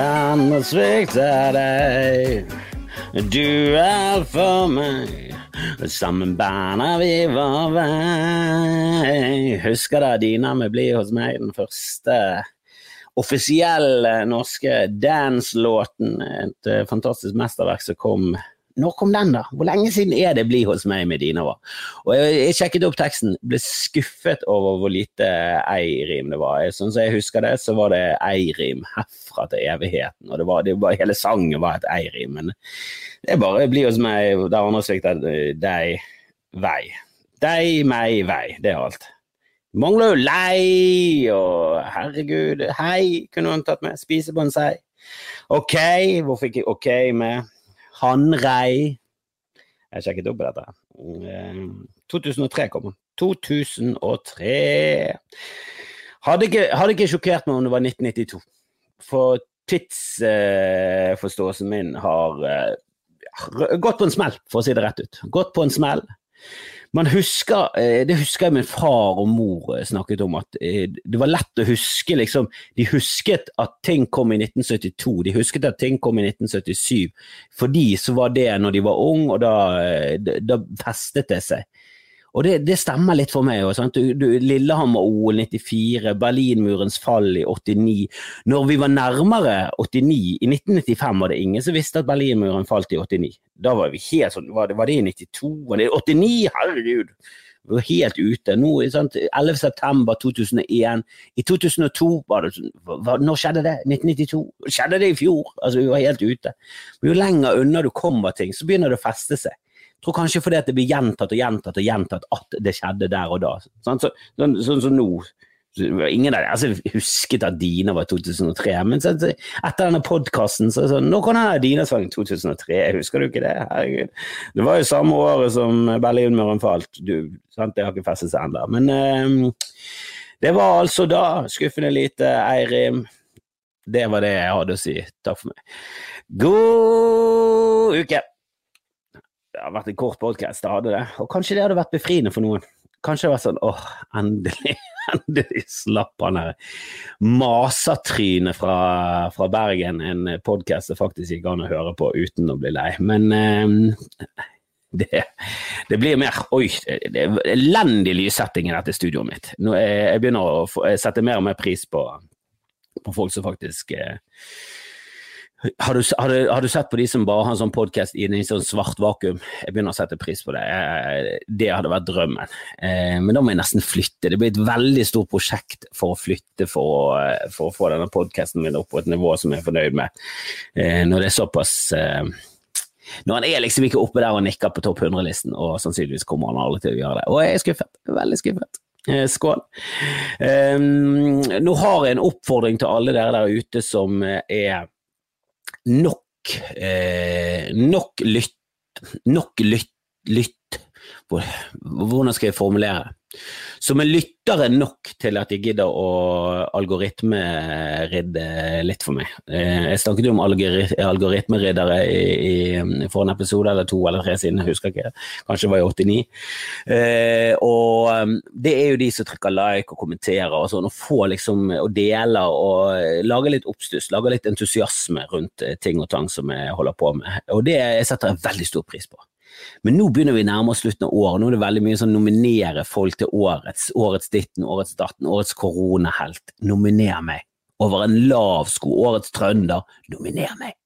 meg. Den svikte deg. Du er for meg. Sammen banner vi vår vei. Husker da Dina med Bli hos meg, den første offisielle norske dance-låten. Et eh, fantastisk mesterverk som kom når kom den, da? Hvor lenge siden er det Bli hos meg med Dina var? Og jeg, sjekket opp teksten, ble skuffet over hvor lite ei-rim det var. Sånn som jeg husker det, så var det ei-rim herfra til evigheten. Og det var, det var, hele sangen var et ei-rim. Men det er bare Bli hos meg der andre svikter deg, vei. Deg, meg, vei. Det er alt. Mangler jo lei og herregud, hei kunne hun tatt med. Spise sei. Ok, hvor fikk jeg ok med? Hanrei. Jeg sjekket opp på dette. 2003 kom han. 2003. Hadde ikke, hadde ikke sjokkert meg om det var 1992. For tidsforståelsen min har uh, gått på en smell, for å si det rett ut. Gått på en smell man husker, eh, Det husker jeg min far og mor eh, snakket om, at eh, det var lett å huske liksom, De husket at ting kom i 1972, de husket at ting kom i 1977. For de så var det når de var unge, og da, da festet det seg. Og det, det, stemmer litt for meg. Du, Lillehammer-OL 94, Berlinmurens fall i 89. Når vi var nærmere 89, i 1995 var det ingen som visste at Berlinmuren falt i 89. Da var vi helt sånn, var det, var det i 92? Var det 89? Herregud! Vi var helt ute. Nå, sant? 11. september 2001. I 2002 var det sånn, Når skjedde det? 1992? Skjedde det i fjor? Altså, vi var helt ute. Men jo lenger unna du kommer ting, så begynner det å feste seg. Jeg tror kanskje fordi det blir gjentatt og gjentatt og gjentatt at det skjedde der og da. Sånn som så, så, så, nå. Ingen av altså, Jeg husket at Dina var 2003, men så, etter denne podkasten så, er det sånn Nå kan hende Dina sang 2003, husker du ikke det? Herregud. Det var jo samme året som Berlinmuren falt. Du, sant? Det har ikke festet seg ennå. Men eh, det var altså da. Skuffende lite Eirim. Det var det jeg hadde å si. Takk for meg. God uke! Det har vært en kort podkast, det hadde det. Og kanskje det hadde vært befriende for noen. Kanskje det var sånn åh, endelig, endelig slapp han her masatrynet fra, fra Bergen, en podkast det faktisk gikk an å høre på uten å bli lei. Men eh, det, det, blir mer Oi, det er elendig lyssetting i dette studioet mitt. Nå, jeg, jeg begynner å få, sette mer og mer pris på, på folk som faktisk eh, har du, har, du, har du, sett på de som bare har en sånn podkast i en sånn svart vakuum? Jeg begynner å sette pris på det. Det hadde vært drømmen. Eh, men da må jeg nesten flytte. Det blir et veldig stort prosjekt for å flytte for å, for å få denne podkasten min opp på et nivå som jeg er fornøyd med. Eh, når det er såpass eh, Når han er liksom ikke oppe der og nikker på topp 100-listen, og sannsynligvis kommer han aldri til å gjøre det. Og jeg er skuffet. Veldig skuffet. Skål. Um, nå har jeg en oppfordring til alle dere der ute som er nok eh, Nok lytt Nok lytt, lytt Hvordan skal jeg formulere? Som er nok til at de gidder å algoritmeridde litt for meg. Eh, jeg snakket jo om algoritmeriddere i, i, for en episode eller to eller tre siden, jeg husker ikke. Kanskje det var i 89. Eh, og um, det er jo de som trykker like og kommenterer og sånn, og får liksom og deler og lager litt oppstuss, lager litt entusiasme rundt eh, ting og tang som jeg holder på med. Og det jeg setter jeg veldig stor pris på. Men nå begynner vi nærmere slutten av året. Nå er det veldig mye sånn nominere folk til årets. Årets ditten, årets datten, årets koronahelt. Nominer meg. Over en lav sko. Årets trønder. Nominer meg.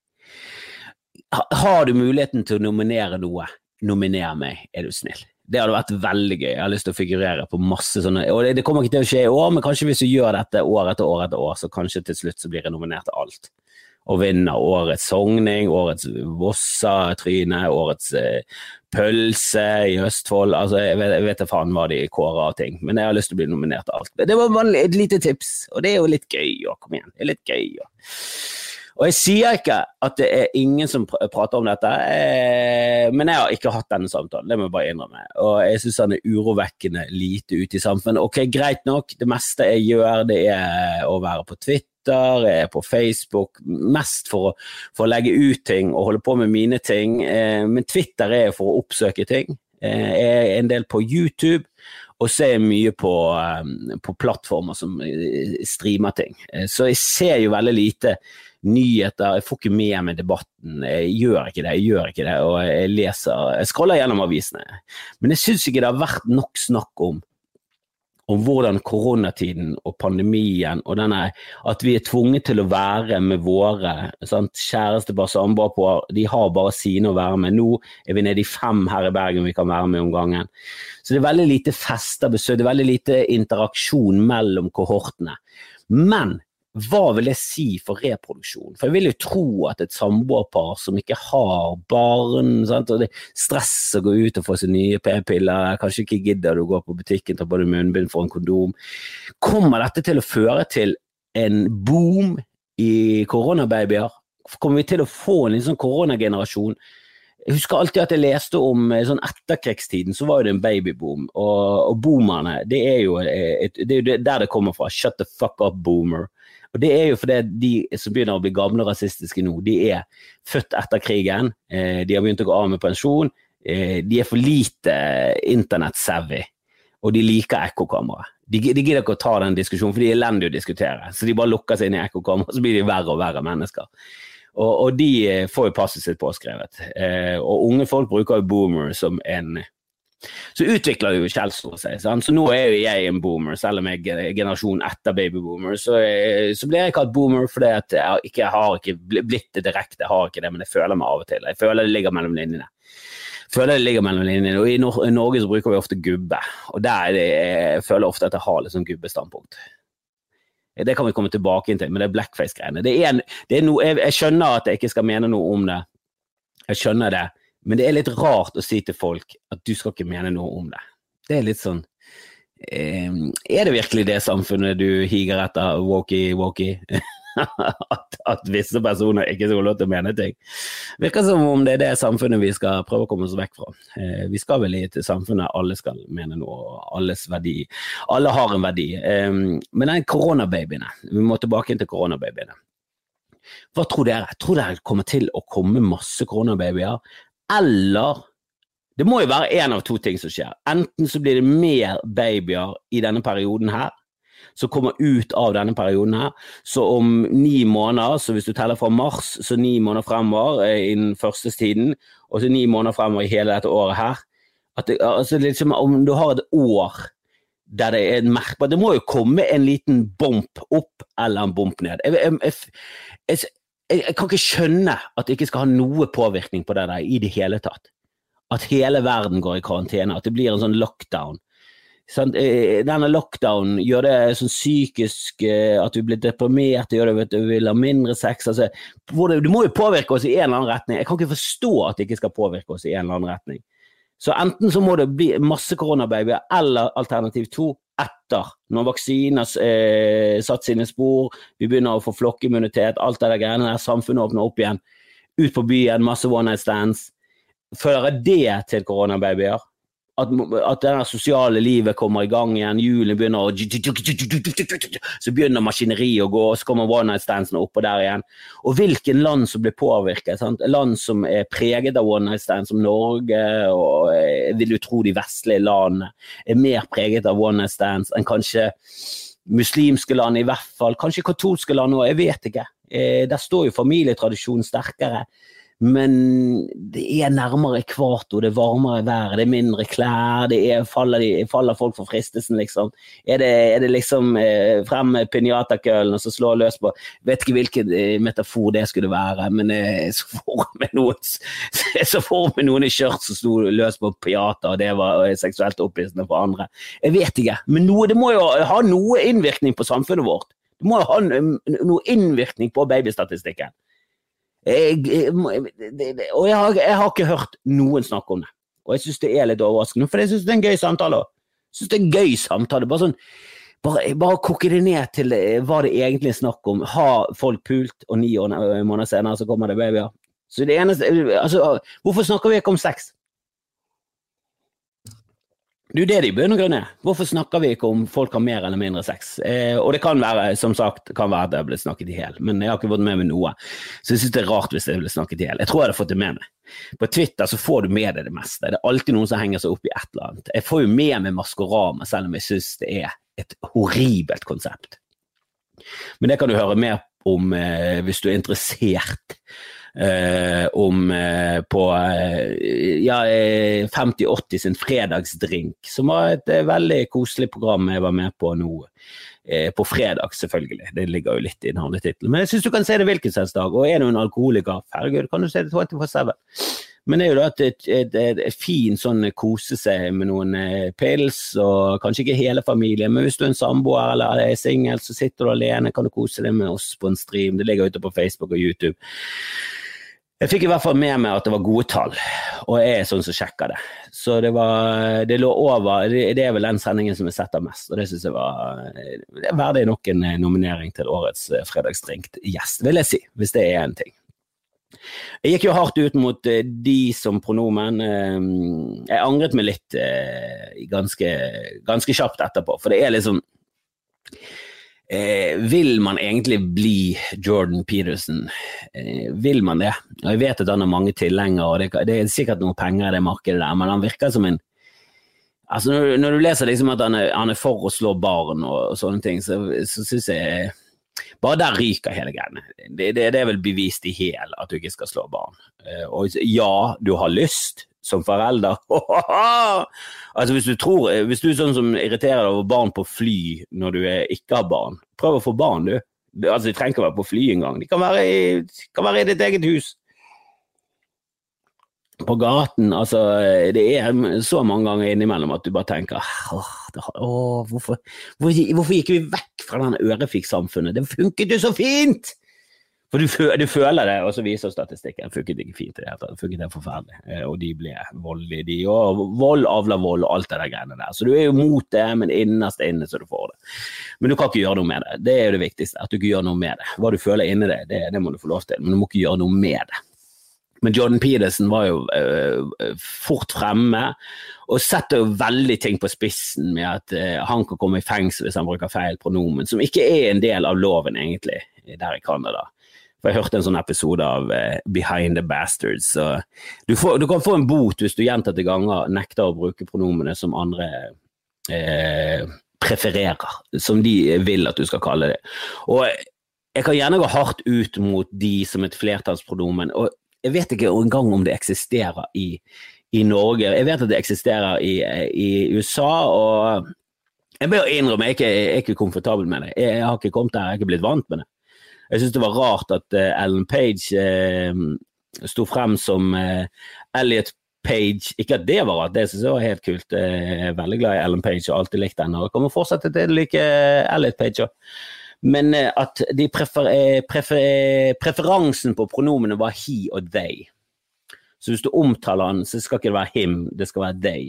Har du muligheten til å nominere noe, nominer meg, er du snill. Det hadde vært veldig gøy. Jeg har lyst til å figurere på masse sånne Og det kommer ikke til å skje i år, men kanskje hvis du gjør dette år etter år etter år, så kanskje til slutt så blir jeg nominert til alt og vinner årets sogning, årets Vossa-tryne, årets eh, pølse i Østfold. Altså, jeg vet, jeg da faen hva de kårer av ting, men jeg har lyst til å bli nominert til alt. Det var et lite tips, og det er jo litt gøy. Ja, kom igjen, det er litt gøy. Ja. Og jeg sier ikke at det er ingen som prater om dette, eh, men jeg har ikke hatt denne samtalen, det må jeg bare innrømme. Og jeg syns han er urovekkende lite ute i samfunnet. Ok, greit nok, det meste jeg gjør, det er å være på Twitter Twitter, jeg er på Facebook, mest for å, for å legge ut ting og holde på med mine ting. Eh, men Twitter er for å oppsøke ting. Eh, jeg er en del på YouTube, og så er jeg mye på, um, på plattformer som streamer ting. Så jeg ser jo veldig lite nyheter, jeg får ikke med meg debatten. Jeg gjør ikke det, jeg gjør ikke det, og jeg leser Jeg scroller gjennom avisene. Men jeg syns ikke det har vært nok snakk om om hvordan koronatiden og pandemien og denne At vi er tvunget til å være med våre sant? kjærestepar, samboerpar. De har bare sine å være med. Nå er vi nede i fem her i Bergen vi kan være med om gangen. Så det er veldig lite fester, det er veldig lite interaksjon mellom kohortene. Men hva vil det si for reproduksjon? For jeg vil jo tro at et samboerpar som ikke har barn, sant? og det stress å gå ut og få seg nye p-piller, kanskje ikke gidder du å gå på butikken, ta på deg munnbind for en kondom, kommer dette til å føre til en boom i koronababyer? Kommer vi til å få en sånn koronagenerasjon? Jeg husker alltid at jeg leste om eh, sånn etterkrigstiden, så var det en babyboom. Og, og boomerne, det er, jo et, det er der det kommer fra. Shut the fuck up, boomer. Og Det er jo fordi de som begynner å bli gamle og rasistiske nå, de er født etter krigen. Eh, de har begynt å gå av med pensjon. Eh, de er for lite internett-savvy, og de liker ekkokamera. De, de gidder ikke å ta den diskusjonen, for de er elendige å diskutere. Så de bare lukker seg inn i ekkokamera, så blir de verre og verre mennesker. Og, og de får jo passet sitt påskrevet. Eh, og unge folk bruker jo boomer som en så utvikler jo Kjelsrud seg. Sant? Så nå er jo jeg en boomer, selv om jeg er generasjon etter babyboomer. Så, eh, så blir jeg kalt boomer fordi at jeg, ikke, jeg har ikke blitt det direkte, jeg har ikke det, men jeg føler meg av og til. Jeg føler det ligger mellom linjene. Føler det ligger mellom linjene, og I, Norge så bruker vi ofte gubbe, og der er det, jeg føler ofte at jeg har litt sånn gubbestandpunkt. Det kan vi komme tilbake til, men det er blackface-greiene. Jeg, jeg skjønner at jeg ikke skal mene noe om det, jeg skjønner det. Men det er litt rart å si til folk at du skal ikke mene noe om det. Det er litt sånn eh, Er det virkelig det samfunnet du higer etter, walkie-walkie? at, at, visse personer ikke skal få lov til å mene ting. Virker som om det er det samfunnet vi skal prøve å komme oss vekk fra. Eh, vi skal vel i et samfunn der alle skal mene noe, alles verdi. Alle har en verdi. Eh, men den koronababyene, vi må tilbake inn til koronababyene. Hva tror dere? Tror dere kommer til å komme masse koronababyer? Eller det må jo være én av to ting som skjer. Enten så blir det mer babyer i denne perioden her, som kommer ut av denne perioden her. Så om ni måneder, så hvis du teller fra mars, så ni måneder fremover eh, innen førstestiden, og så ni måneder fremover i hele dette året her det, altså liksom, Om du har et år der det er merkbart Det må jo komme en liten bump opp eller en bump ned. Jeg, jeg, jeg, jeg, jeg, kan ikke skjønne at det ikke skal ha noe påvirkning på det der i det hele tatt. At hele verden går i karantene, at det blir en sånn lockdown. Sånn, denne lockdownen gjør det sånn psykisk eh, at vi blir deprimert, gjør det at vi vil ha mindre sex. Altså, det, det, må jo påvirke oss i en eller annen retning. Jeg kan ikke forstå at det ikke skal påvirke oss i en eller annen retning. Så enten så må det bli masse koronababyer, eller alternativ to, etter, når vaksiner eh, satt sine spor, vi begynner å få flokkimmunitet, alt det der greiene der, samfunnet åpner opp igjen, ut på byen, masse one night stands. Fører det til koronababyer? At, at det sosiale livet kommer i gang igjen, hjulene begynner å Så begynner maskineriet å gå, og så kommer one night standsene oppå der igjen. Og hvilken land som blir påvirket. Sant? Land som er preget av one night stands, som Norge, og vil du tro de vestlige landene, er mer preget av one night stands enn kanskje muslimske land, i hvert fall. Kanskje katolske land òg, jeg vet ikke. Eh, der står jo familietradisjonen sterkere men det er nærmere ekvator, det er varmere vær, det er mindre klær, det er, faller, de, faller folk for fristelsen, liksom. Er det, er det liksom eh, frem med pinjatakøllen og så slå løs på Vet ikke hvilken eh, metafor det skulle være, men eh, så får vi noen i skjørt som sto løs på pinjata, og det var eh, seksuelt opphissende for andre. Jeg vet ikke, men noe, det må jo ha noe innvirkning på samfunnet vårt. Det må jo ha noe innvirkning på babystatistikken. Jeg, og jeg har, jeg har, ikke hørt noen snakke om det. Og jeg syns det er litt overraskende, for jeg syns det er en gøy samtale. Jeg synes det er en gøy samtale. Bare sånn, bare, bare koke det ned til eh, hva det egentlig er snakk om. Har folk pult, og ni måneder senere så kommer det babyer? Så det eneste, altså, hvorfor snakker vi ikke om sex? Det er jo det de i bunn og grunn. Hvorfor snakker vi ikke om folk har mer eller mindre sex? Eh, og det kan være, som sagt, kan være at det har blitt snakket i hjel, men jeg har ikke fått med meg noe. Så jeg syns det er rart hvis det ble snakket i hjel. Jeg tror jeg hadde fått det med meg. På Twitter så får du med deg det meste. Det er alltid noen som henger seg opp i et eller annet. Jeg får jo med meg Maskorama, selv om jeg syns det er et horribelt konsept. Men det kan du høre mer om eh, hvis du er interessert eh, om eh, på eh, ja, 5080 sin fredagsdrink, som var et eh, veldig koselig program jeg var med på nå. Eh, på fredag, selvfølgelig. Det ligger jo litt i navnetittelen. Men jeg syns du kan se det hvilken som helst dag. Og er du en alkoholiker, herregud, kan du se det 24-7. Men det er jo da et, et, et, et fin sånn kose seg med noen eh, pils, og kanskje ikke hele familien, men hvis du er en samboer eller er singel, så sitter du alene, kan du kose deg med oss på en stream. Det ligger ute på Facebook og YouTube. Jeg fikk i hvert fall med meg at det var gode tall, og jeg er sånn som sjekker det. Så det var Det lå over Det er vel den sendingen som jeg setter mest, og det syns jeg var Det er verdig nok en nominering til årets fredagsdrink-gjest, vil jeg si, hvis det er en ting. Jeg gikk jo hardt ut mot eh, de som pronomen. Eh, jeg angret meg litt eh, ganske, ganske kjapt etterpå, for det er liksom Eh, vil man egentlig bli Jordan Peterson? Eh, vil man det? Og Jeg vet at han har mange tilhengere, og det, det, er sikkert noe penger i det markedet der, men han virker som en Altså Når, når du leser liksom at han er, han er, for å slå barn og, sånne ting, så, så syns jeg bare der ryker hele greiene. Det, det, det, er vel bevist i hel at du ikke skal slå barn. Eh, og ja, du har lyst som forelder. altså Hvis du tror, hvis du er sånn som irriterer deg over barn på fly når du ikke har barn, prøv å få barn, du. Altså De trenger ikke å være på fly engang. De kan være, i, kan være i ditt eget hus på gaten. Altså, det er så mange ganger innimellom at du bare tenker åh, hvorfor, hvorfor, gikk vi vekk fra denne ørefikksamfunnet? Det funket jo så fint! For du, du, føler det, og så viser statistikken funket ikke fint i det hele tatt. Funket det forferdelig. Eh, og de ble voldelige, de. òg. vold avler vold og alt det der greiene der. Så du er jo mot det, men innerst inne så du får det. Men du kan ikke gjøre noe med det. Det er jo det viktigste. At du ikke gjør noe med det. Hva du føler inni deg, det, det må du få lov til, men du må ikke gjøre noe med det. Men Jordan Peterson var jo uh, fort fremme og setter jo veldig ting på spissen med at uh, han kan komme i fengsel hvis han bruker feil pronomen, som ikke er en del av loven egentlig der i Canada. For Jeg hørte en sånn episode av uh, Behind the Bastards. Du, får, du, kan få en bot hvis du gjentatte ganger nekter å bruke pronomene som andre prefererer, som de vil at du skal kalle det. Og jeg kan gjerne gå hardt ut mot de som et flertallspronomen. og jeg vet ikke engang om det eksisterer i, i, Norge. Jeg vet at det eksisterer i, i USA, og jeg bør innrømme jeg er, ikke, jeg er ikke komfortabel med det. Jeg, har ikke kommet der, jeg er ikke blitt vant med det. Jeg syns det var rart at uh, Ellen Page uh, sto frem som uh, Elliot Page. Ikke at det var rart, det syns jeg var helt kult. Jeg er veldig glad i Ellen Page og alltid likt henne. Og kommer fortsette til å like Elliot Page òg. Men eh, at prefer, eh, prefer, eh, preferansen på pronomene var he og they. Så hvis du omtaler han, så skal ikke det være him, det skal være they.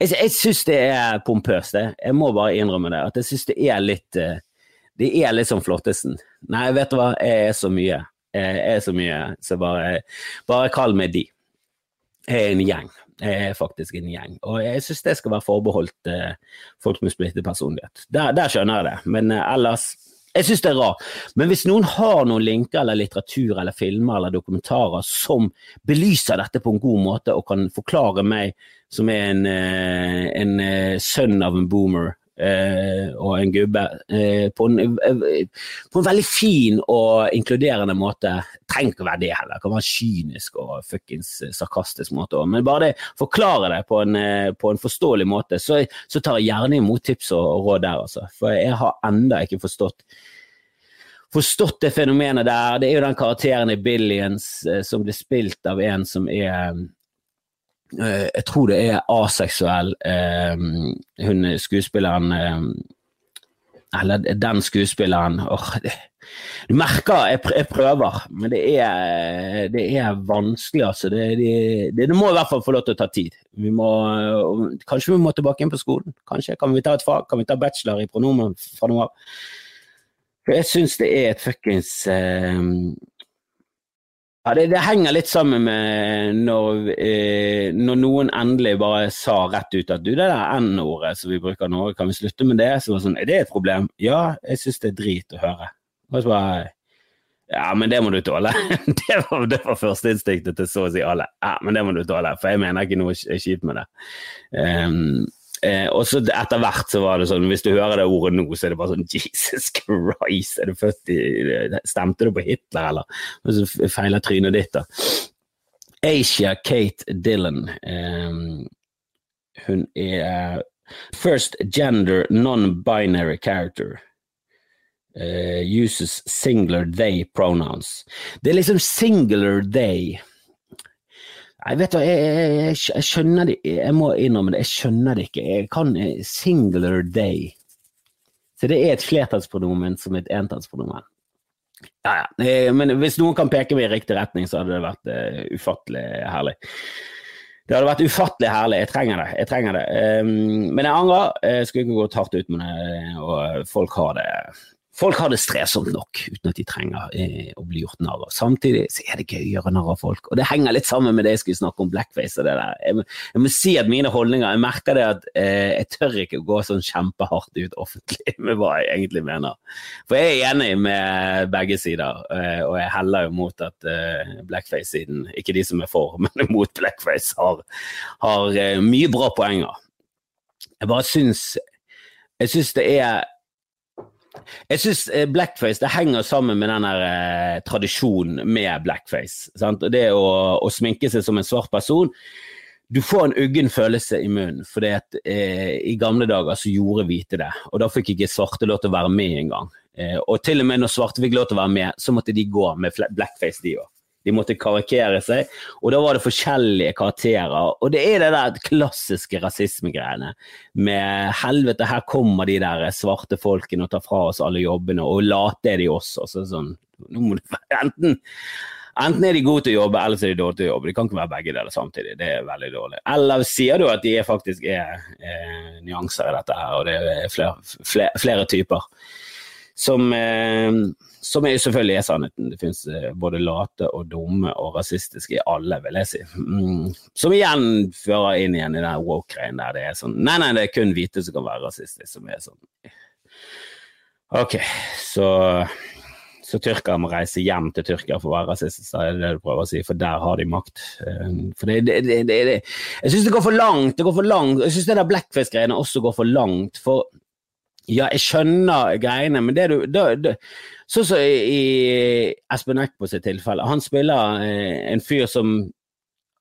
Jeg, jeg syns det er pompøst, det. jeg må bare innrømme det. At jeg syns det er litt Det er litt som flottesen. Nei, vet du hva, jeg er så mye. Jeg er så mye, så bare, bare kall meg de. Jeg er en gjeng. Jeg er faktisk en gjeng. Og jeg syns det skal være forbeholdt folk med splittet personlighet. Der, der, skjønner jeg det, men ellers jeg syns det er rart. Men hvis noen har noen linker eller litteratur eller filmer eller dokumentarer som belyser dette på en god måte og kan forklare meg, som er en, eh, en eh, sønn av en boomer eh, og en gubbe, på en, på, en, veldig fin og inkluderende måte Trenger ikke å være det heller, det kan være kynisk og fuckings sarkastisk måte òg, men bare det, forklare det på en, på en forståelig måte, så, så, tar jeg gjerne imot tips og, og råd der, altså. For jeg har enda ikke forstått forstått det fenomenet der. Det er jo den karakteren i Billions eh, som blir spilt av en som er eh, Jeg tror det er aseksuell. Eh, hun skuespilleren eh, Eller den skuespilleren oh, Du merker jeg, jeg, prøver, men det er, det er vanskelig, altså. Det, det, må i hvert fall få lov til å ta tid. Vi må, kanskje vi må tilbake inn på skolen. Kanskje kan vi ta et fag, kan vi ta bachelor i pronomen fra nå av. For jeg syns det er et fuckings eh, Ja, det, det, henger litt sammen med når, eh, når, noen endelig bare sa rett ut at du, det der N-ordet som vi bruker nå, kan vi slutte med det? Så var det sånn, er det et problem? Ja, jeg syns det er drit å høre. Og så bare Ja, men det må du tåle. det var, det var førsteinstinktet til så å si alle. Ja, men det må du tåle, for jeg mener ikke noe kjipt med det. Um, Eh, og så etter hvert så var det sånn, hvis du hører det ordet nå, så er det bare sånn Jesus Christ, er du født i Stemte du på Hitler, eller? Og så feiler trynet ditt, da. Asia Kate Dillon. Eh, hun er first gender non-binary character. Uh, uses singular they pronouns. Det er liksom singular they. Jeg vet jeg, jeg, jeg, skjønner det Jeg må innrømme det, jeg skjønner det ikke. Jeg kan eh, singular day. Så det er et flertallspronomen som et entallspronomen. Ja, ja. Eh, men hvis noen kan peke meg i riktig retning, så hadde det vært uh, ufattelig herlig. Det hadde vært ufattelig herlig. Jeg trenger det. Jeg trenger det. Um, men jeg angrer. Jeg skulle ikke gått hardt ut med det, og folk har det Folk har det strevsomt nok uten at de trenger eh, å bli gjort narr av. Samtidig så er det gøy å gjøre narr av folk, og det henger litt sammen med det jeg skulle snakke om blackface og det der. Jeg jeg må si at mine holdninger Jeg merker det at eh, jeg tør ikke å gå sånn kjempehardt ut offentlig med hva jeg egentlig mener. For jeg er enig med begge sider, eh, og jeg heller jo mot at eh, blackface-siden, ikke de som er for, men mot blackface, har, har eh, mye bra poenger. Jeg bare syns jeg syns det er jeg syns eh, blackface det henger sammen med den eh, tradisjonen med blackface. Sant? Det å, å, sminke seg som en svart person. Du får en uggen følelse i munnen, for eh, i gamle dager så gjorde hvite det. Og da fikk ikke svarte lov til å være med engang. Eh, og til og med når svarte fikk lov til å være med, så måtte de gå med blackface, de òg. De måtte karikere seg, og da var det forskjellige karakterer. Og det er det der klassiske rasismegreiene med helvete, her kommer de der svarte folkene og tar fra oss alle jobbene, og late er de også. Så sånn, nå må du enten Enten er de gode til å jobbe, eller så er de dårlige til å jobbe. De kan ikke være begge deler samtidig. Det er veldig dårlig. Eller sier du at de er faktisk er, er nyanser i dette her, og det er flere, flere, flere typer som, eh, som er selvfølgelig er sannheten. Det finnes eh, både late og dumme og rasistiske i alle, vil jeg si. Mm. Som igjen fører inn igjen i den woke-greien der det er sånn Nei, nei, det er kun hvite som kan være rasistiske, som er sånn Ok, så så tyrkere må reise hjem til Tyrkia for å være rasister, er det det du prøver å si, for der har de makt. Eh, for det, det, det, det Jeg syns det går for langt. Det går for langt. Jeg syns det der blackface-greiene også går for langt. For ja, jeg skjønner greiene, men det du da, da, Sånn som i, Espen Eckbo sitt tilfelle. Han spiller eh, en fyr som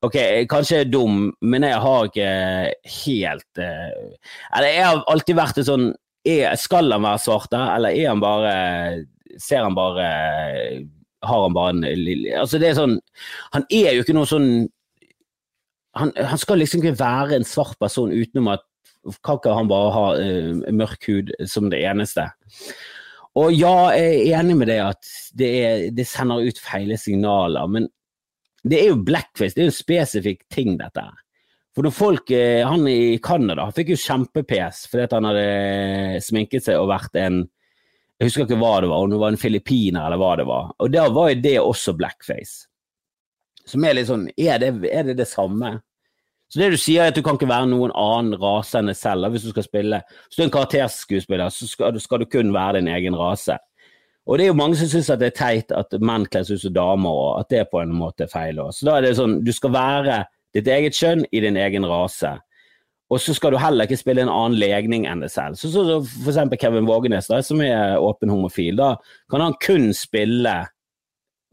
Ok, kanskje er dum, men jeg har ikke helt eh, Eller jeg har alltid vært en sånn Skal han være svart, eller er han bare Ser han bare Har han bare en lille Altså, det er sånn Han er jo ikke noe sånn han, han skal liksom ikke være en svart person utenom at kan ikke han bare ha uh, mørk hud som det eneste? Og ja, jeg er enig med det at det, er, det sender ut feile signaler, men det er jo blackface, det er jo en spesifikk ting, dette. For når folk, eh, Han i Canada fikk jo kjempepes fordi han hadde sminket seg og vært en Jeg husker ikke hva det var, om det var en filippiner eller hva det var. Og da var jo det også blackface. Som er litt sånn Er det er det, det samme? Så det du sier er at du kan ikke være noen annen rase enn deg selv hvis du skal spille. Hvis du er en karakterskuespiller, så skal du, skal du kun være din egen rase. Og det er jo mange som syns det er teit at menn kler seg ut som damer, og at det på en måte er feil. Så da er det sånn, du skal være ditt eget kjønn i din egen rase. Og så skal du heller ikke spille en annen legning enn deg selv. Så, så, så for eksempel Kevin Vågenes, da, som er åpen homofil, da kan han kun spille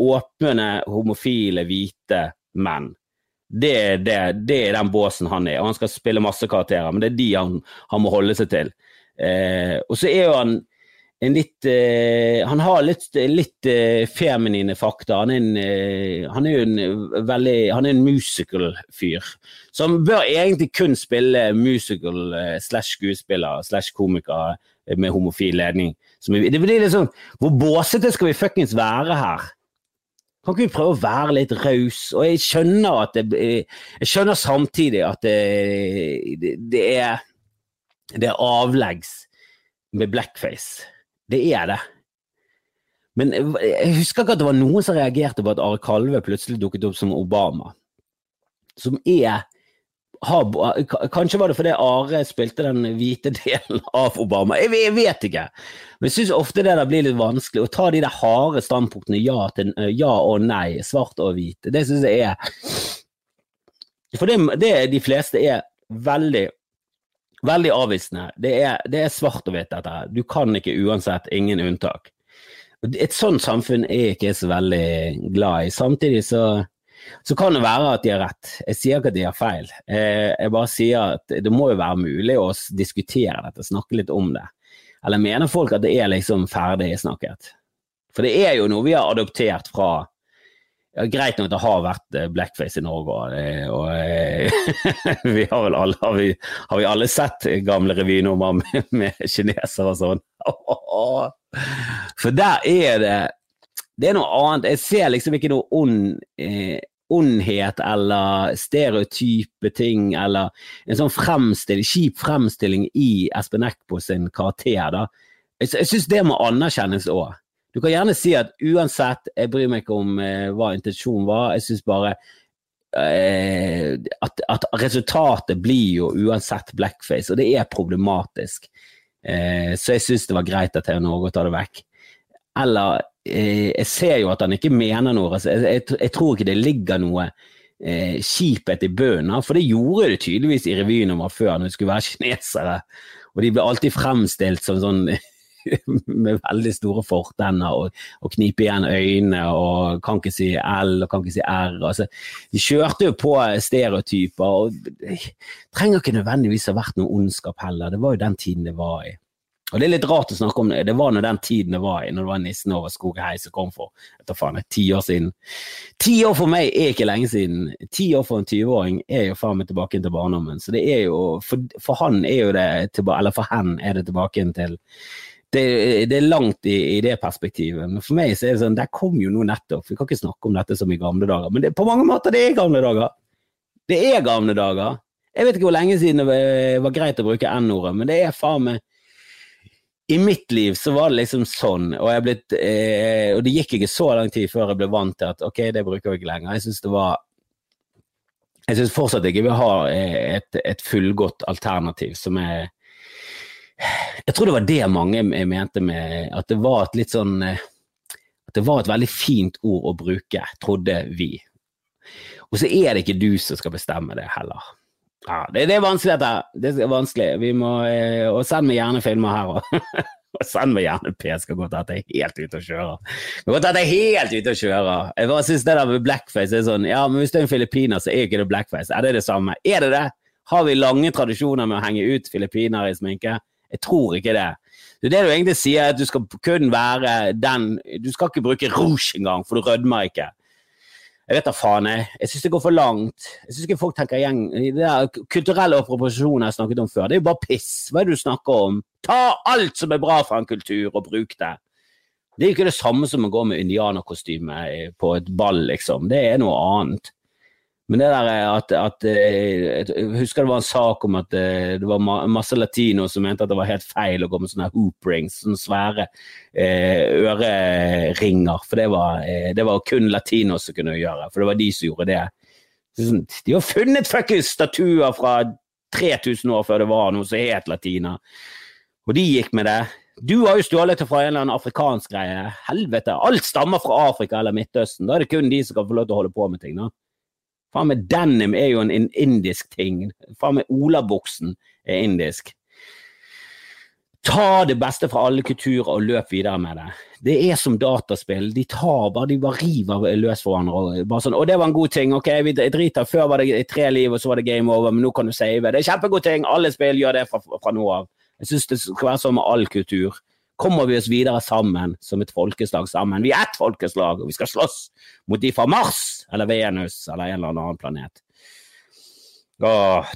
åpne homofile, hvite menn. Det, det, det, er den båsen han er, og han skal spille masse karakterer, men det er de han, han må holde seg til. Eh, og så er jo han en litt eh, Han har litt, litt eh, feminine fakta. Han er, en, eh, han er jo en veldig Han er en musical-fyr. Så han bør egentlig kun spille musical eh, slash skuespiller slash komiker med homofil ledning. det blir litt sånn Hvor båsete skal vi fuckings være her? Kan ikke vi prøve å være litt raus? Og jeg skjønner at det Jeg skjønner samtidig at det, det, er Det er avleggs med blackface. Det er det. Men jeg husker ikke at det var noen som reagerte på at Are Kalve plutselig dukket opp som Obama. Som er har, Kanskje var det fordi Are spilte den hvite delen av Obama. Jeg, jeg vet ikke. Men jeg syns ofte det der blir litt vanskelig. Å ta de der harde standpunktene ja, til, ja og nei, svart og hvit, det syns jeg er For det, det, de fleste er veldig veldig avvisende. Det er, det er svart og hvitt, dette. Du kan ikke uansett, ingen unntak. Et sånt samfunn er jeg ikke så veldig glad i. Samtidig så så kan det være at de har rett. Jeg sier ikke at de har feil. Eh, jeg bare sier at det må jo være mulig å diskutere dette, snakke litt om det. Eller mener folk at det er liksom ferdig snakket? For det er jo noe vi har adoptert fra ja, Greit nok det har vært eh, blackface i Norge, og, eh, og vi har vel alle, har vi, har vi alle sett gamle revynummer med, med kinesere og sånn? For der er det det er noe annet. Jeg ser liksom ikke noe ond eh, ondhet eller stereotype ting eller en sånn fremstilling, kjip fremstilling i Espen Eckbo sin karakter. da. Jeg, jeg syns det må anerkjennes òg. Du kan gjerne si at uansett, jeg bryr meg ikke om eh, hva intensjonen var, jeg syns bare eh, at, at, resultatet blir jo uansett blackface, og det er problematisk. Eh, så jeg syns det var greit at TV Norge tar det vekk. Eller jeg ser jo at han ikke mener noe. Altså, jeg, tror ikke det ligger noe eh, kjiphet i bunnen. For det gjorde det tydeligvis i revynummer før, når det skulle være kinesere. Og de ble alltid fremstilt som sånn med veldig store fortenner og, og knipe igjen øynene og kan ikke si L og kan ikke si R. Altså, de kjørte jo på stereotyper. og Det trenger ikke nødvendigvis ha vært noe ondskap heller. Det var jo den tiden det var i. Og Det er litt rart å snakke om det, det var når den tiden det var i, når det var nissen over skog og hei som kom for etter faen, ti år siden. Ti år for meg er ikke lenge siden. Ti år for en 20-åring er jo faen meg tilbake til barndommen. Så det er jo, for, for han er jo det, eller for hen er det tilbake til det, det, er langt i, i, det perspektivet. Men for meg så er det sånn, der kom jo noe nettopp. Vi kan ikke snakke om dette som i gamle dager, men det, på mange måter det er gamle dager. Det er gamle dager. Jeg vet ikke hvor lenge siden det var greit å bruke N-ordet, men det er faen meg i mitt liv så var det liksom sånn, og, blitt, eh, og det gikk ikke så lang tid før jeg ble vant til at ok, det bruker jeg ikke lenger. Jeg syns det var Jeg syns fortsatt ikke vi har eh, et, et fullgodt alternativ som er Jeg tror det var det mange mente med at det var et litt sånn eh, At det var et veldig fint ord å bruke, trodde vi. Og så er det ikke du som skal bestemme det heller. Ja, det, det, er vanskelig, dette. Det er vanskelig. Vi må, eh, og send meg gjerne filmer her òg. og send meg gjerne P. Skal godt at jeg er helt ute å kjøre. Skal godt at jeg er helt ute å kjøre. Jeg bare synes det der med blackface er sånn Ja, men hvis du er en filippiner, så er ikke det blackface. Er det det samme? Er det det? Har vi lange tradisjoner med å henge ut filippinere i sminke? Jeg tror ikke det. Det er det du egentlig sier, at du skal kun være den Du skal ikke bruke rouge engang, for du rødmer ikke. Jeg vet da faen, jeg. Jeg syns det går for langt. Jeg syns ikke folk tenker igjen Det der kulturelle appropriasjonen jeg snakket om før, det er jo bare piss. Hva er det du snakker om? Ta alt som er bra fra en kultur, og bruk det. Det er jo ikke det samme som å gå med indianerkostyme på et ball, liksom. Det er noe annet. Men det der at, at eh, Jeg husker det var en sak om at eh, det var masse latino som mente at det var helt feil å gå med sånne hoop rings, sånne svære eh, øreringer. For det var, eh, det var kun latinoer som kunne gjøre, for det var de som gjorde det. Sånn, de har funnet fuckings statuer fra 3000 år før det var noe som het latina, og de gikk med det. Du har jo stjålet det fra en eller annen afrikansk greie. Helvete, alt stammer fra Afrika eller Midtøsten. Da er det kun de som kan få lov til å holde på med ting. da. Faen meg denim er jo en, indisk ting. Faen meg olabuksen er indisk. Ta det beste fra alle kulturer og løp videre med det. Det er som dataspill. De tar bare, de bare river løs for hverandre. Bare sånn, og det var en god ting. Ok, vi driter. Før var det tre liv, og så var det game over, men nå kan du save.' Det er kjempegod ting. Alle spill gjør det fra, fra nå av. Jeg syns det skal være sånn med all kultur kommer vi oss videre sammen som et folkeslag sammen. Vi er ett folkeslag, og vi skal slåss mot de fra Mars eller Venus eller en eller annen planet. Åh,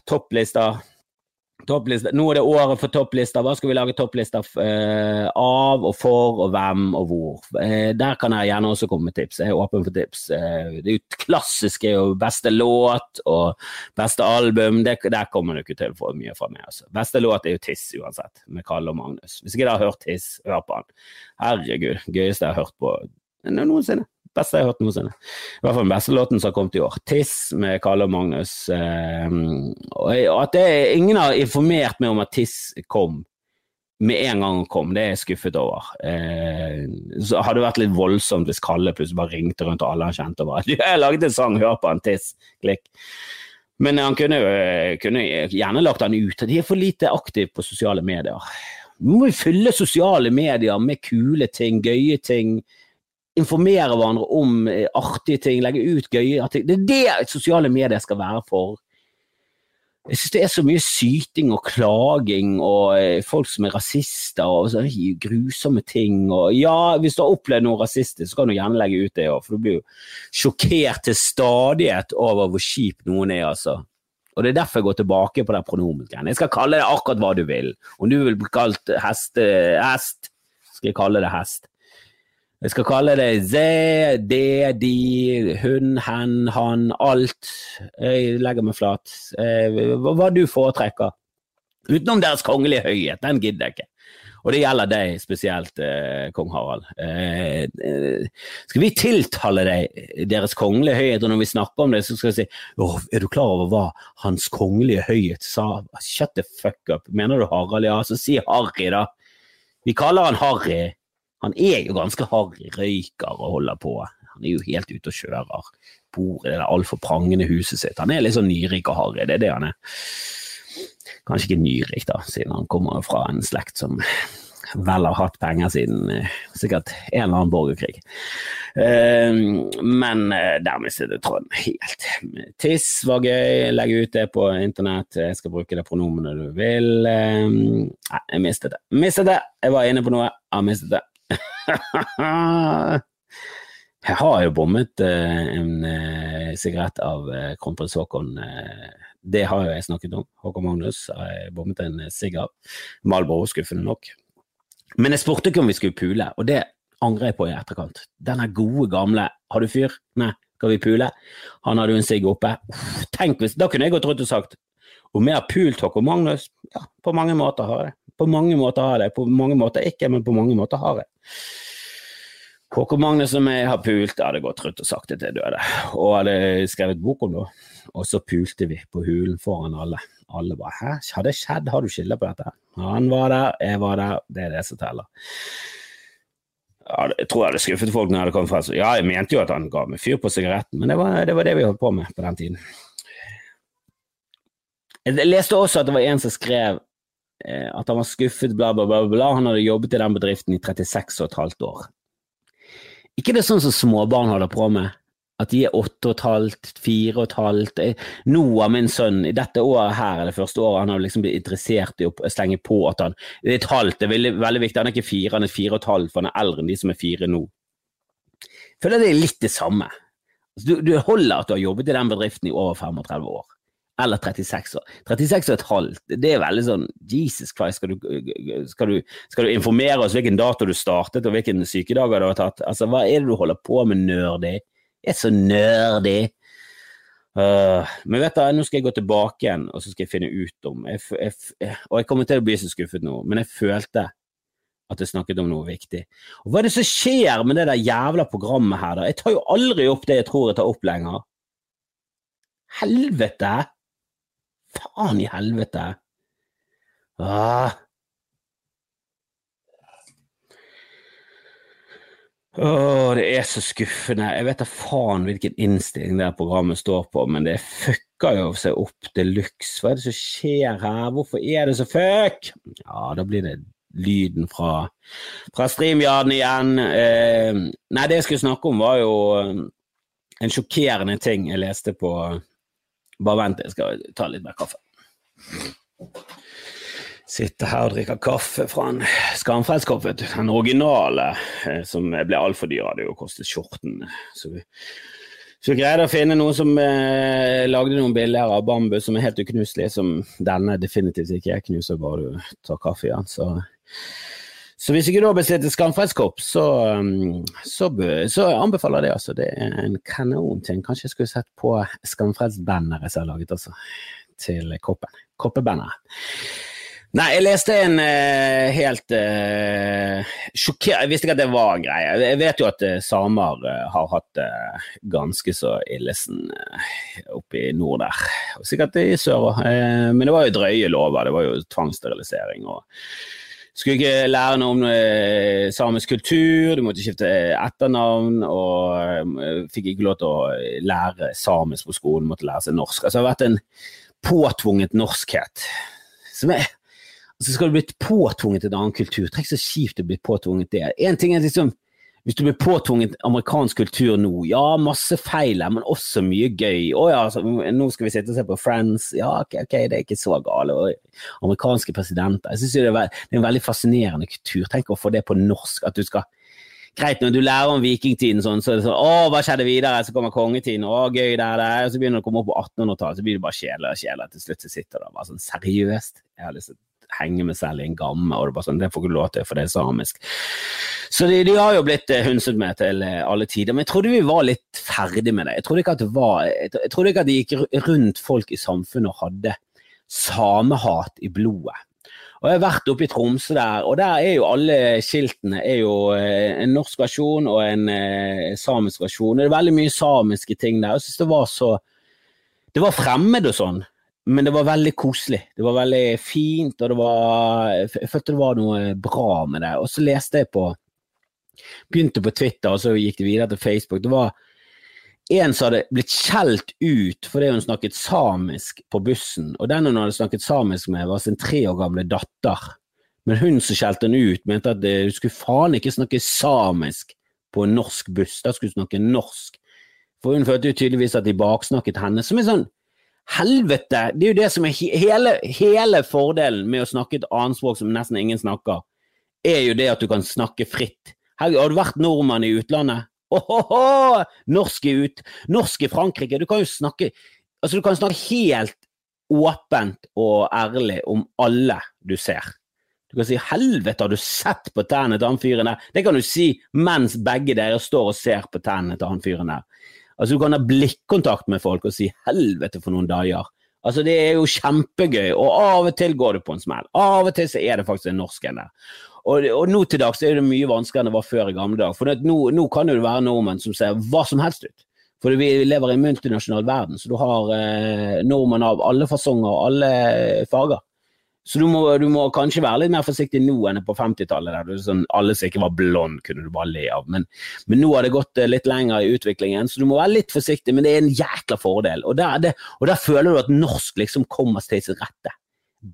topplista. Nå er det året for topplister. Hva skal vi lage topplister eh, av og for og hvem og hvor? Eh, der kan jeg gjerne også komme med tips. Jeg er åpen for tips. Eh, det er jo klassiske jo beste låt og beste album. Det, der kommer du ikke til å få mye fra meg. Altså. Beste låt er jo Tiss uansett, med Kalle og Magnus. Hvis ikke dere har hørt Tiss, hør på han. Herregud, gøyeste jeg har hørt på noensinne. Beste jeg har hørt noensinne. I hvert fall den beste låten som har kommet i år. 'Tiss' med Kalle og Magnus. Eh, og at det, ingen har informert meg om at Tiss kom med en gang han kom, det er jeg skuffet over. Eh, så hadde det vært litt voldsomt hvis Kalle plutselig bare ringte rundt og alle han kjente og bare 'Jeg laget en sang, hør på han, Tiss'. Klikk. Men han kunne, kunne gjerne lagt han ut. De er for lite aktive på sosiale medier. Nå må vi fylle sosiale medier med kule ting, gøye ting informere hverandre om eh, artige ting, legge ut gøye ting. Det er det sosiale medier skal være for. Jeg synes det er så mye syting og klaging og eh, folk som er rasister og så grusomme ting. Og ja, hvis du har opplevd noe rasistisk, så kan du gjerne legge ut det òg, for du blir jo sjokkert til stadighet over hvor kjip noen er, altså. Og det er derfor jeg går tilbake på den pronomengreiene. Jeg skal kalle det akkurat hva du vil. Om du vil bli kalt heste, hest, skal jeg kalle det hest. Jeg skal kalle det ze, det, de, hun, hen, han, alt. Jeg legger meg flat. Hva, hva du foretrekker. Utenom Deres kongelige høyhet, den gidder jeg ikke. Og det gjelder deg spesielt, eh, kong Harald. Eh, eh, skal vi tiltale deg Deres kongelige høyhet, og når vi snakker om det, så skal vi si oh, er du klar over hva Hans kongelige høyhet sa? Shut the fuck up. Mener du Harald? Ja, så si Harry, da. Vi kaller han Harry. Han er jo ganske harry, røyker og holder på. Han er jo helt ute og kjører. Bor i det der altfor prangende huset sitt. Han er litt sånn nyrik og harry, det er det han er. Kanskje ikke nyrik, da, siden han kommer fra en slekt som vel har hatt penger siden eh, sikkert en eller annen borgerkrig. Eh, men eh, der mistet jeg tråden helt. Tiss var gøy, legg ut det på internett, jeg skal bruke det pronomenet du vil. Nei, jeg mistet det. Mistet det! Jeg var inne på noe, jeg har mistet det. Jeg har jo bommet uh, en uh, sigarett av uh, kronprins Haakon. det har jo jeg snakket om. Håkon Magnus har jeg bommet en sigg av. Malboro, skuffende nok. Men jeg spurte ikke om vi skulle pule, og det angrer jeg på i etterkant. Denne gode, gamle 'har du fyr'? Nei, skal vi pule? Han hadde jo en sigg oppe. Uff, tenk hvis, Da kunne jeg gått rundt og sagt om jeg har pult Håkon Magnus? Ja, på mange måter har jeg det. På mange måter har jeg det, på mange måter ikke, men på mange måter har jeg. Håkon Magnus som jeg har pult, jeg hadde gått rundt og sagt det til døde, og hadde skrevet bok om det. Og så pulte vi på hulen foran alle. Alle bare 'hæ, har det skjedd, har du skylda på dette?' Han var der, jeg var der, det er det som teller. Jeg tror jeg hadde skuffet folk når jeg hadde kommet frem. Ja, jeg mente jo at han ga meg fyr på sigaretten, men det var, det var det vi holdt på med på den tiden. Jeg leste også at det var en som skrev at han var skuffet, bla, bla, bla, bla. Han hadde jobbet i den bedriften i 36 og et halvt år ikke det er sånn som småbarn holder på med? At de er åtte og et halvt, fire og et halvt. Nå har min sønn, i dette året her, det første året, han har liksom blitt interessert i å slenge på at han det er et halvt, det er veldig, veldig viktig. Han er ikke fire, han er fire og et halvt, for han er eldre enn de som er fire nå. Jeg føler det er litt det samme. Altså, du, du holder at du har jobbet i den bedriften i over 35 år eller 36 år. 36 og et halvt, det er veldig sånn Jesus Christ, skal du, skal du, skal du informere oss hvilken dato du startet og hvilken sykedager du har tatt? Altså, hva er det du holder på med, nerdy? Jeg er så nerdy. Uh, men vet du, nå skal jeg gå tilbake igjen og så skal jeg finne ut om jeg, jeg, Og jeg kommer til å bli så skuffet nå, men jeg følte at jeg snakket om noe viktig. Og Hva er det som skjer med det der jævla programmet her, da? Jeg tar jo aldri opp det jeg tror jeg tar opp lenger. Helvete! Faen i helvete! Ah. Åh, det er så skuffende. Jeg vet da faen hvilken innstilling det programmet står på, men det fucker jo seg opp de luxe. Hva er det som skjer her? Hvorfor er det så fuck? Ja, da blir det lyden fra, fra StreamYarden igjen. Eh, nei, det jeg skulle snakke om, var jo eh, en sjokkerende ting jeg leste på bare vent, jeg skal ta litt mer kaffe. Sitter her og drikker kaffe fra en skamfrelskopp, den originale, eh, som ble altfor dyr, hadde jo kostet skjorten. Så vi Så greide å finne noen som eh, lagde noen bilder av bambus som er helt uknuselige, som denne definitivt ikke er. Knuser bare du tar kaffe i den. Så, så hvis ikke du har bestilt skamfredskopp, så, um, så, så, anbefaler jeg det. altså. Det er en kanonting. Kanskje jeg skulle sett på skamfredsbanneret som jeg har laget altså, til koppen. Koppebanneret. Nei, jeg leste en uh, helt uh, sjokker... Jeg visste ikke at det var greie. Jeg vet jo at uh, samer uh, har hatt det ganske så illesen oppe i nord der. Og sikkert i sør òg. men det var jo drøye lover. Det var jo tvangssterilisering. og skulle ikke lære noe om samisk kultur, du måtte skifte etternavn, og fikk ikke lov til å lære samisk på skolen, måtte lære seg norsk. Altså det har vært en påtvunget norskhet. Som er så skal du bli påtvunget en annen kultur. Trekk så kjipt å bli påtvunget det. En ting er liksom, Hvis du blir påtvunget amerikansk kultur nå, ja, masse feil her, men også mye gøy. Å ja, så, nå skal vi sitte og se på Friends. Ja, ok, okay det er ikke så gale. Og amerikanske presidenter. Jeg synes det, er, det er en veldig fascinerende kultur. Tenk å få det på norsk. At du skal Greit, når du lærer om vikingtiden, sånn, så er det sånn Å, hva skjedde videre? Så kommer kongetiden. Å, gøy, det er det. Og så begynner det å komme opp på 1800-tallet, så blir det bare kjedeligere og kjedeligere. Til slutt så sitter det bare sånn Seriøst? Jeg har lyst til henge meg selv i en gamme, og det, bare sånn, det får ikke lov til, for det er samisk. Så de, de har jo blitt uh, hundset med til uh, alle tider, men jeg trodde vi var litt ferdig med det. Jeg trodde ikke at det var, jeg, trodde ikke at det gikk rundt folk i samfunnet og hadde samehat i blodet. Og Jeg har vært oppe i Tromsø der, og der er jo alle skiltene er jo uh, en norsk versjon og en samisk versjon. Det er veldig mye samiske ting der. Jeg synes det var så Det var fremmed og sånn. Men det var veldig koselig. Det var veldig fint, og det var, jeg følte det var noe bra med det. Og så leste jeg på Begynte på Twitter, og så gikk det videre til Facebook. Det var en som hadde blitt skjelt ut fordi hun snakket samisk på bussen. Og den hun hadde snakket samisk med, var sin tre år gamle datter. Men hun som skjelte henne ut, mente at hun skulle faen ikke snakke samisk på en norsk buss. Da skulle hun snakke norsk. For hun følte jo tydeligvis at de baksnakket henne. Som er sånn Helvete! Det er jo det som er hele, hele fordelen med å snakke et annet språk som nesten ingen snakker, er jo det at du kan snakke fritt. Her, har du vært nordmann i utlandet? Ohoho! Norsk i, ut, norsk i Frankrike. Du kan jo snakke altså du kan snakke helt åpent og ærlig om alle du ser. Du kan si 'helvete, har du sett på tennene til han fyren der'? Det kan du si mens begge dere står og ser på tennene til han fyren der. Altså, du kan ha blikkontakt med folk og si 'helvete for noen dager'. Altså, Det er jo kjempegøy, og av og til går det på en smell. Av og til så er det faktisk en norsk en der. Og, og, nå til dags er det mye vanskeligere enn det var før i gamle dager. For det, nå, nå, kan det jo være nordmenn som ser hva som helst ut. For vi lever i en multinasjonal verden, så du har eh, nordmenn av alle fasonger og alle farger. Så du må, du må, kanskje være litt mer forsiktig nå enn på 50-tallet, der sånn, alle som ikke var blond, kunne du bare le av. Men, men, nå har det gått eh, litt lenger i utviklingen, så du må være litt forsiktig. Men det er en jækla fordel. Og der, det, og der føler du at norsk liksom kommer til sin rette.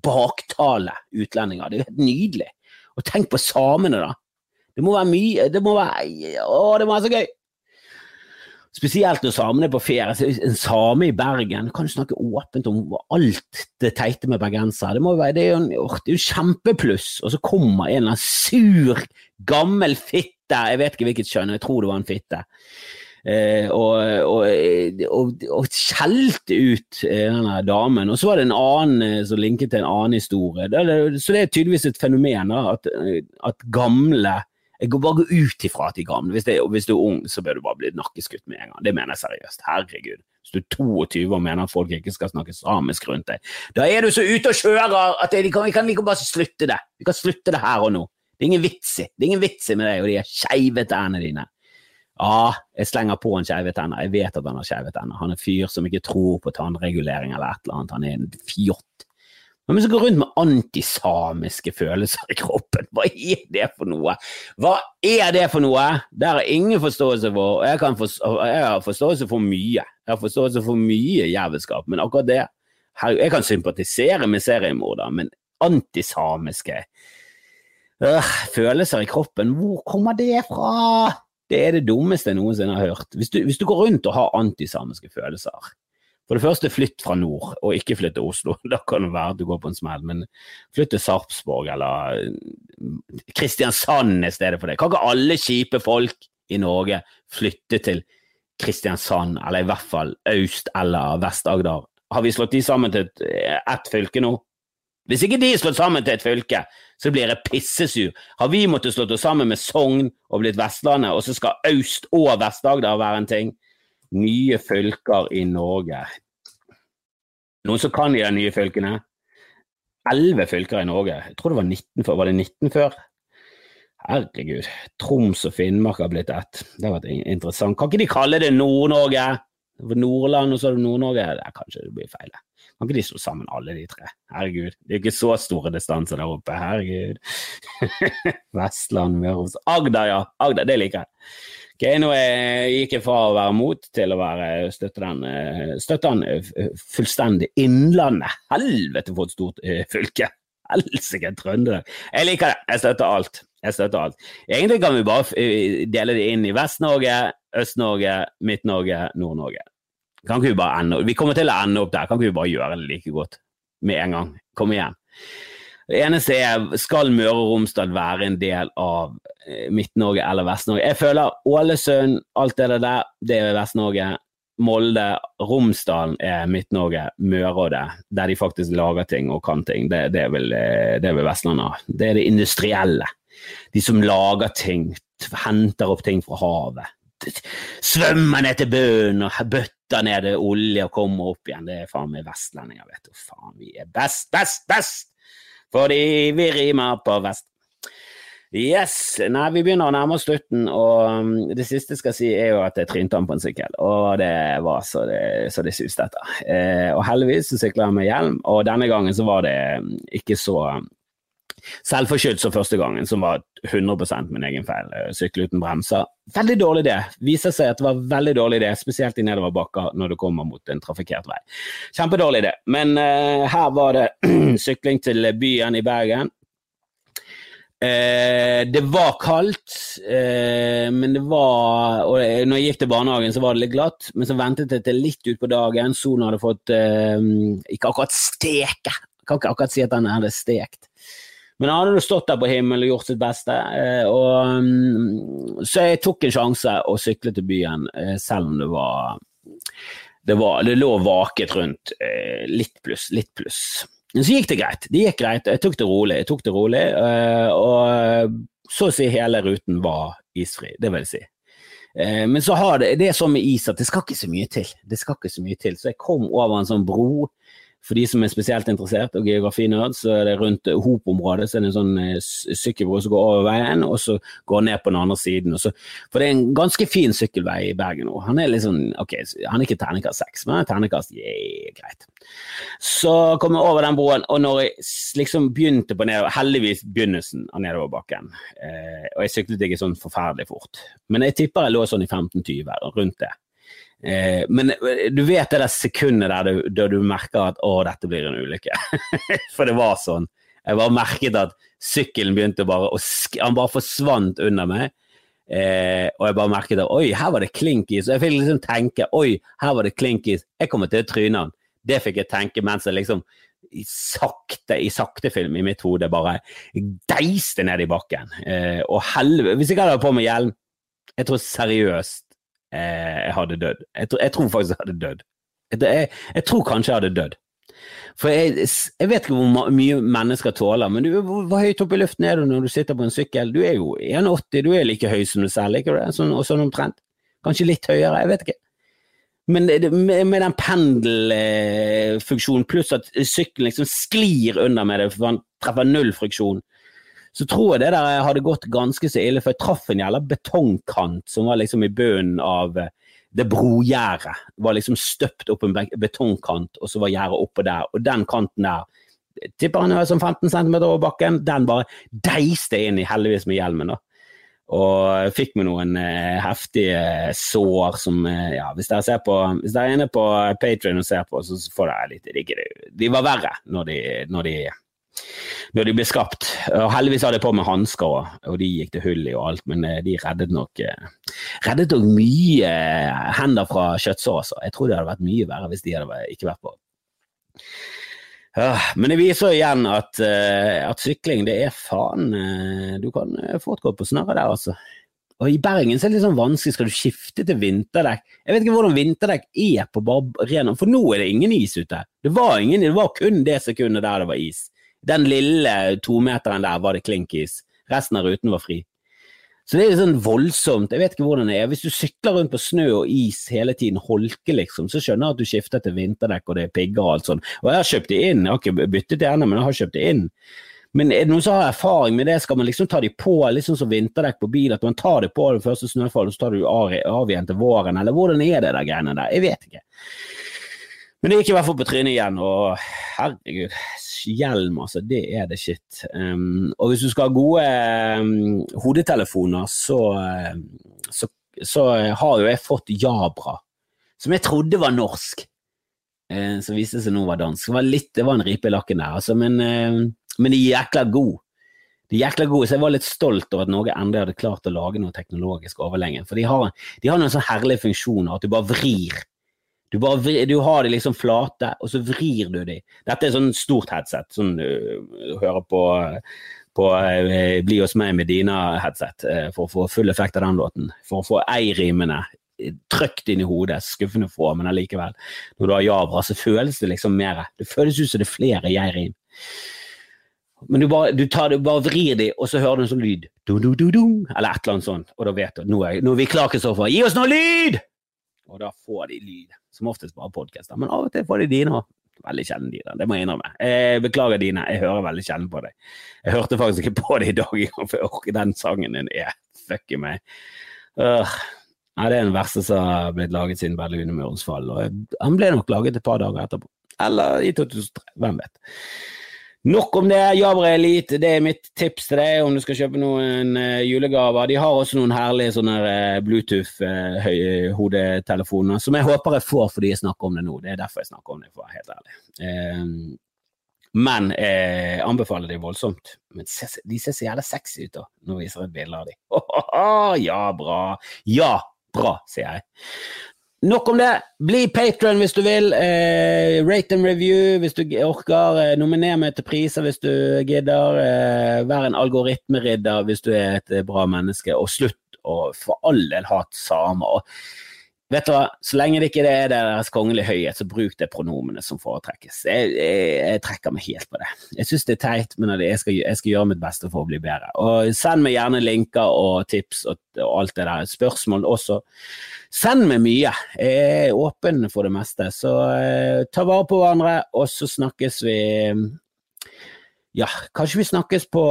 Baktale utlendinger. Det er helt nydelig. Og tenk på samene, da. Det må være mye Det må være Å, det må være så gøy! Spesielt når samene er på ferie. En same i Bergen kan du snakke åpent om alt det teite med bergensere. Det, være, det, er jo, jo kjempepluss. Og så kommer en eller annen sur, gammel fitte, jeg vet ikke hvilket kjønn, jeg tror det var en fitte. Eh, og, og, og, og, skjelte ut eh, denne damen. Og så var det en annen eh, som linket til en annen historie. Så det er tydeligvis et fenomen da, at, at gamle jeg går bare ut ifra at de gamle. Hvis, hvis, du er ung, så bør du bare bli nakkeskutt med en gang. Det mener jeg seriøst. Herregud. Hvis du er 22 og mener at folk ikke skal snakke samisk rundt deg, da er du så ute og kjører at vi kan, vi kan like bare slutte det. Vi kan slutte det her og nå. Det er ingen vits i Det er ingen vits i med deg og de skeive tennene dine. Ja, jeg slenger på en skeive tenner. Jeg vet at han har skeive tenner. Han er en fyr som ikke tror på tannregulering eller et eller annet. Han er en fjott hvem som går rundt med antisamiske følelser i kroppen? Hva er det for noe? Hva er det for noe? Det har jeg ingen forståelse for. Jeg, forstå, jeg, har forståelse for mye. Jeg har forståelse for mye jævelskap, men akkurat det Jeg kan sympatisere med seriemorder, men antisamiske øh, følelser i kroppen, hvor kommer det fra? Det er det dummeste jeg noensinne har hørt. Hvis du, hvis du går rundt og har antisamiske følelser, for det første, flytt fra nord, og ikke flytt til Oslo. Da kan det være du går på en smell, men flytt til Sarpsborg eller eh, Kristiansand i stedet for det. Kan ikke alle kjipe folk i Norge flytte til Kristiansand, eller i hvert fall Øst- eller Vest-Agder. Har vi slått de sammen til ett et fylke nå? Hvis ikke de er slått sammen til et fylke, så blir jeg pissesur. Har vi måttet slått oss sammen med Sogn og blitt Vestlandet, og så skal Øst- og Vest-Agder være en ting? Nye fylker i Norge. Noen som kan de nye fylkene? Elleve fylker i Norge. Jeg tror det var 19 før. Var det 19 før? Herregud. Troms og Finnmark har blitt ett. Det har vært interessant. Kan ikke de kalle det Nord-Norge? Nordland, og så er det Nord-Norge. Kanskje det blir feil. Kan ikke de slå sammen alle de tre? Herregud. Det er ikke så store distanser der oppe. Herregud. Vestland, Møre og Agder, ja. Agder, det liker jeg. Ok, nå gikk jeg fra å være mot til å være støtte den, støtte den eh, fullstendig Innlandet. Helvete for et stort uh, fylke! Helsike, Trøndelag. Jeg liker det. Jeg støtter alt. Jeg støtter alt. Egentlig kan vi bare dele det inn i Vest-Norge, Øst-Norge, Midt-Norge, Nord-Norge. Kan ikke vi bare ende Vi kommer til å ende opp der. Kan ikke vi bare gjøre det like godt med en gang? Kom igjen. Det eneste er, skal Møre og Romsdal være en del av Midt-Norge eller Vest-Norge? Jeg føler Ålesund, alt det der, det er Vest-Norge. Molde, Romsdalen er Midt-Norge, Møre og det, der de faktisk lager ting og kan ting. Det, det er vel, det er Vestlandet. Det er det industrielle. De som lager ting, henter opp ting fra havet. Svømmer ned til bunnen og bøtter ned olje og kommer opp igjen. Det er faen meg vestlendinger, vet du. Faen, vi er best, best, best! Fordi vi rimer på vest. Yes. Nei, vi begynner å nærme oss slutten, og um, det siste jeg skal si, er jo at jeg trynte han på en sykkel, og det var så det, så det suste etter. Eh, og heldigvis så sykla jeg med hjelm, og denne gangen så var det um, ikke så um, selvforskyldt som første gangen, som var 100% min egen feil. Eh, sykle uten bremser. Veldig dårlig idé. Viser seg at det var veldig dårlig idé, spesielt i nedoverbakker når du kommer mot en trafikkert vei. Kjempedårlig idé. Men uh, her var det sykling til byen i Bergen. Eh, det var kaldt, eh, men det var og når jeg gikk til barnehagen, så var det litt glatt. Men så ventet jeg til litt utpå dagen. Solen hadde fått eh, Ikke akkurat steke, jeg kan ikke akkurat si at den hadde stekt. Men han hadde stått der på himmelen og gjort sitt beste. Eh, og, mm, så jeg tok en sjanse og syklet til byen, eh, selv om det var Det, var, det lå vaket rundt. Eh, litt pluss, litt pluss. Men så gikk det greit. Det gikk greit. Jeg tok det rolig. Jeg tok det rolig, og så å si hele ruten var isfri. Det vil si. Men så har det, det er sånn med is at det skal ikke så mye til. Det skal ikke så mye til. Så jeg kom over en sånn bro for de som er spesielt interessert og geografinerd, så er det rundt Hop-området så er det en sånn eh, sykkelbro som går over veien, og så går ned på den andre siden. Så, for det er en ganske fin sykkelvei i Bergen nå. Han er litt sånn, ok, han er ikke terningkast seks, men er terningkast yeah, greit. Så kom jeg over den broen, og når jeg liksom begynte på nedover, heldigvis begynnelsen av nedoverbakken, eh, og jeg syklet ikke sånn forferdelig fort, men jeg tipper jeg lå sånn i 15-20, rundt det. Eh, men eh, du vet det der sekundet der du, der du merker at å, dette blir en ulykke. For det var sånn. Jeg bare merket at sykkelen begynte bare å Han bare forsvant under meg. Eh, og jeg bare merket at oi, her var det klink Og jeg fikk liksom tenke oi, her var det klink i. Jeg kommer til å tryne han. Det fikk jeg tenke mens jeg liksom i sakte, i saktefilm i mitt hode bare deiste ned i bakken. Eh, og helvete Hvis jeg hadde hatt på meg hjelm, jeg tror seriøst jeg hadde dødd. Jeg, jeg, tror faktisk jeg hadde dødd. Jeg, jeg, tror kanskje jeg hadde dødd. For jeg, jeg, vet ikke hvor mye mennesker tåler, men du, hvor, hvor høyt oppe i luften er du når du sitter på en sykkel? Du er jo 1,80, du er like høy som du selv, ikke det? Sånn, og sånn omtrent. Kanskje litt høyere, jeg vet ikke. Men med, med den pendelfunksjonen, pluss at sykkelen liksom sklir under med det, for han treffer null friksjon, så tror jeg det der hadde gått ganske så ille, for jeg traff en jævla betongkant som var liksom i bunnen av eh, det brogjerdet. Var liksom støpt opp en betongkant, og så var gjerdet oppå der. Og den kanten der, tipper han er som 15 cm over bakken, den bare deiste inn i, heldigvis med hjelmen, da. Og fikk meg noen eh, heftige sår som eh, Ja, hvis dere, ser på, hvis dere er inne på Patrion og ser på, så får dere litt digg. de var verre når de, når de når de ble skapt. Og heldigvis hadde jeg på meg hansker, og de gikk til hull i og alt, men eh, de reddet nok, eh, reddet nok mye hender fra kjøttsår. Altså. Jeg tror det hadde vært mye verre hvis de hadde ikke vært på. Men det viser igjen at, eh, at sykling, det er faen Du kan fort gå på snørret der, altså. Og i Bergen så er det litt sånn vanskelig, skal du skifte til vinterdekk? Jeg vet ikke hvordan vinterdekk er på bare ren For nå er det ingen is ute. Det var, ingen, det var kun det sekundet der det var is. Den lille tometeren der var det klinkis. Resten av ruten var fri. Så det er sånn voldsomt. Jeg vet ikke hvordan det er. Hvis du sykler rundt på snø og is hele tiden, holke liksom, så skjønner jeg at du skifter til vinterdekk og det er pigger og alt sånt. Og jeg har kjøpt det inn. Jeg har ikke byttet det ennå, men jeg har kjøpt det inn. Men er det noen som har erfaring med det, skal man liksom ta de på sånn som vinterdekk på bil, at man tar det på det første snøfallet, så tar du av igjen til våren, eller hvordan er det der greiene der? Jeg vet ikke. Men det gikk i hvert fall på trynet igjen, og herregud, hjelm, altså, det er det shit. Um, og hvis du skal ha gode um, hodetelefoner, så, um, så, så, har jo jeg fått Jabra, som jeg trodde var norsk, uh, som viste seg nå var dansk. Det var, litt, det var en ripe i lakken der, altså, men uh, men de er jækla gode. De er jækla gode, så jeg var litt stolt over at Norge endelig hadde klart å lage noe teknologisk overlenge. For de har, de har noen sånn herlige funksjoner, at du bare vrir. Du, vrir, du har de liksom flate, og så vrir du de. Dette er sånn stort headset, sånn du uh, hører på, på uh, Bli hos meg med Dina-headset, uh, for å få full effekt av den låten. For å få ei-rimene trykt inn i hodet, skuffende få, men allikevel. Når du har javra, så føles det liksom mer Det føles ut som det er flere jeg-rim. Men du bare, du tar, du bare vrir de, og så hører du en sånn lyd. Du, eller et eller annet sånt. Og da vet du nå er, nå er vi klare, Kristoffer. Gi oss noe lyd! Og da får de lyd. Som oftest bare podkaster. Men av og til får de dine òg. Veldig sjelden dine, det må jeg innrømme. Jeg beklager dine, jeg hører veldig sjelden på deg. Jeg hørte faktisk ikke på det i dag engang, for den sangen din er fuck meg. Uh, det er den verste som har blitt laget siden Berlune-murens fall. Og han ble nok laget et par dager etterpå. Eller i 2003, hvem vet. Nok om det. Jabra Elite, det er mitt tips til deg om du skal kjøpe noen uh, julegaver. De har også noen herlige sånne uh, Bluetooth-hodetelefoner, uh, som jeg håper jeg får fordi jeg snakker om det nå. Det er derfor jeg snakker om det, for å være helt ærlig. men jeg anbefaler de voldsomt. Men de ser så jævla sexy ut da, Nå viser jeg et bilde av dem. ja, bra. Ja, bra, sier jeg. Nok om det. Bli patron hvis du vil. Eh, rate and review hvis du orker. Eh, nominer meg til priser hvis du gidder. Eh, vær en algoritmeridder hvis du er et bra menneske. Og slutt å for all del hate samer. Vet du hva, Så lenge det ikke er deres kongelige høyhet, så bruk det pronomene som foretrekkes. Jeg, jeg, jeg, trekker meg helt på det. Jeg syns det er teit, men jeg skal, jeg skal, gjøre mitt beste for å bli bedre. Og Send meg gjerne linker og tips og, og alt det der. Spørsmål også. Send meg mye. Jeg er åpen for det meste. Så eh, ta vare på hverandre, og så snakkes vi ja, kanskje vi snakkes på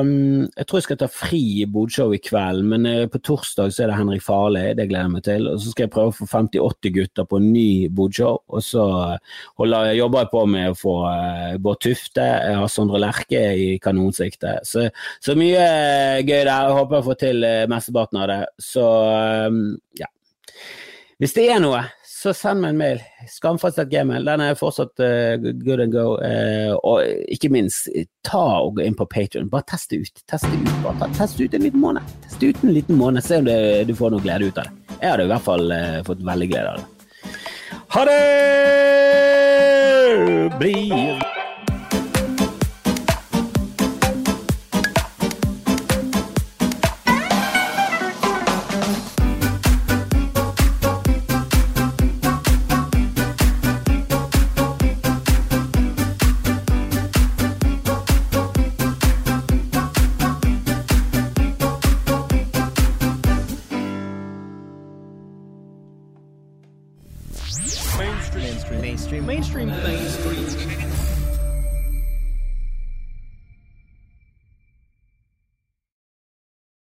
um, Jeg tror jeg skal ta fri i Bodshow i kveld, men uh, på torsdag så er det Henrik Farley, det gleder jeg meg til. Og så skal jeg prøve å få 50-80 gutter på en ny Bodshow, og så uh, holder, jobber jeg på med å få uh, Bård Tufte, jeg har Sondre Lerche i kanonsikte. Så, så mye gøy der. Jeg håper jeg får til mesteparten av det. Så ja. Hvis det er noe, så send meg en mail. Skamfast.gmail. Den er fortsatt uh, good and go. Uh, og ikke minst, ta og gå inn på Patrion. Bare test det ut. Test det ut bare ta, test ut en liten måned. Test ut en liten måned. Se om det, du får noe glede ut av det. Jeg hadde i hvert fall uh, fått veldig glede av det. Ha det! Blir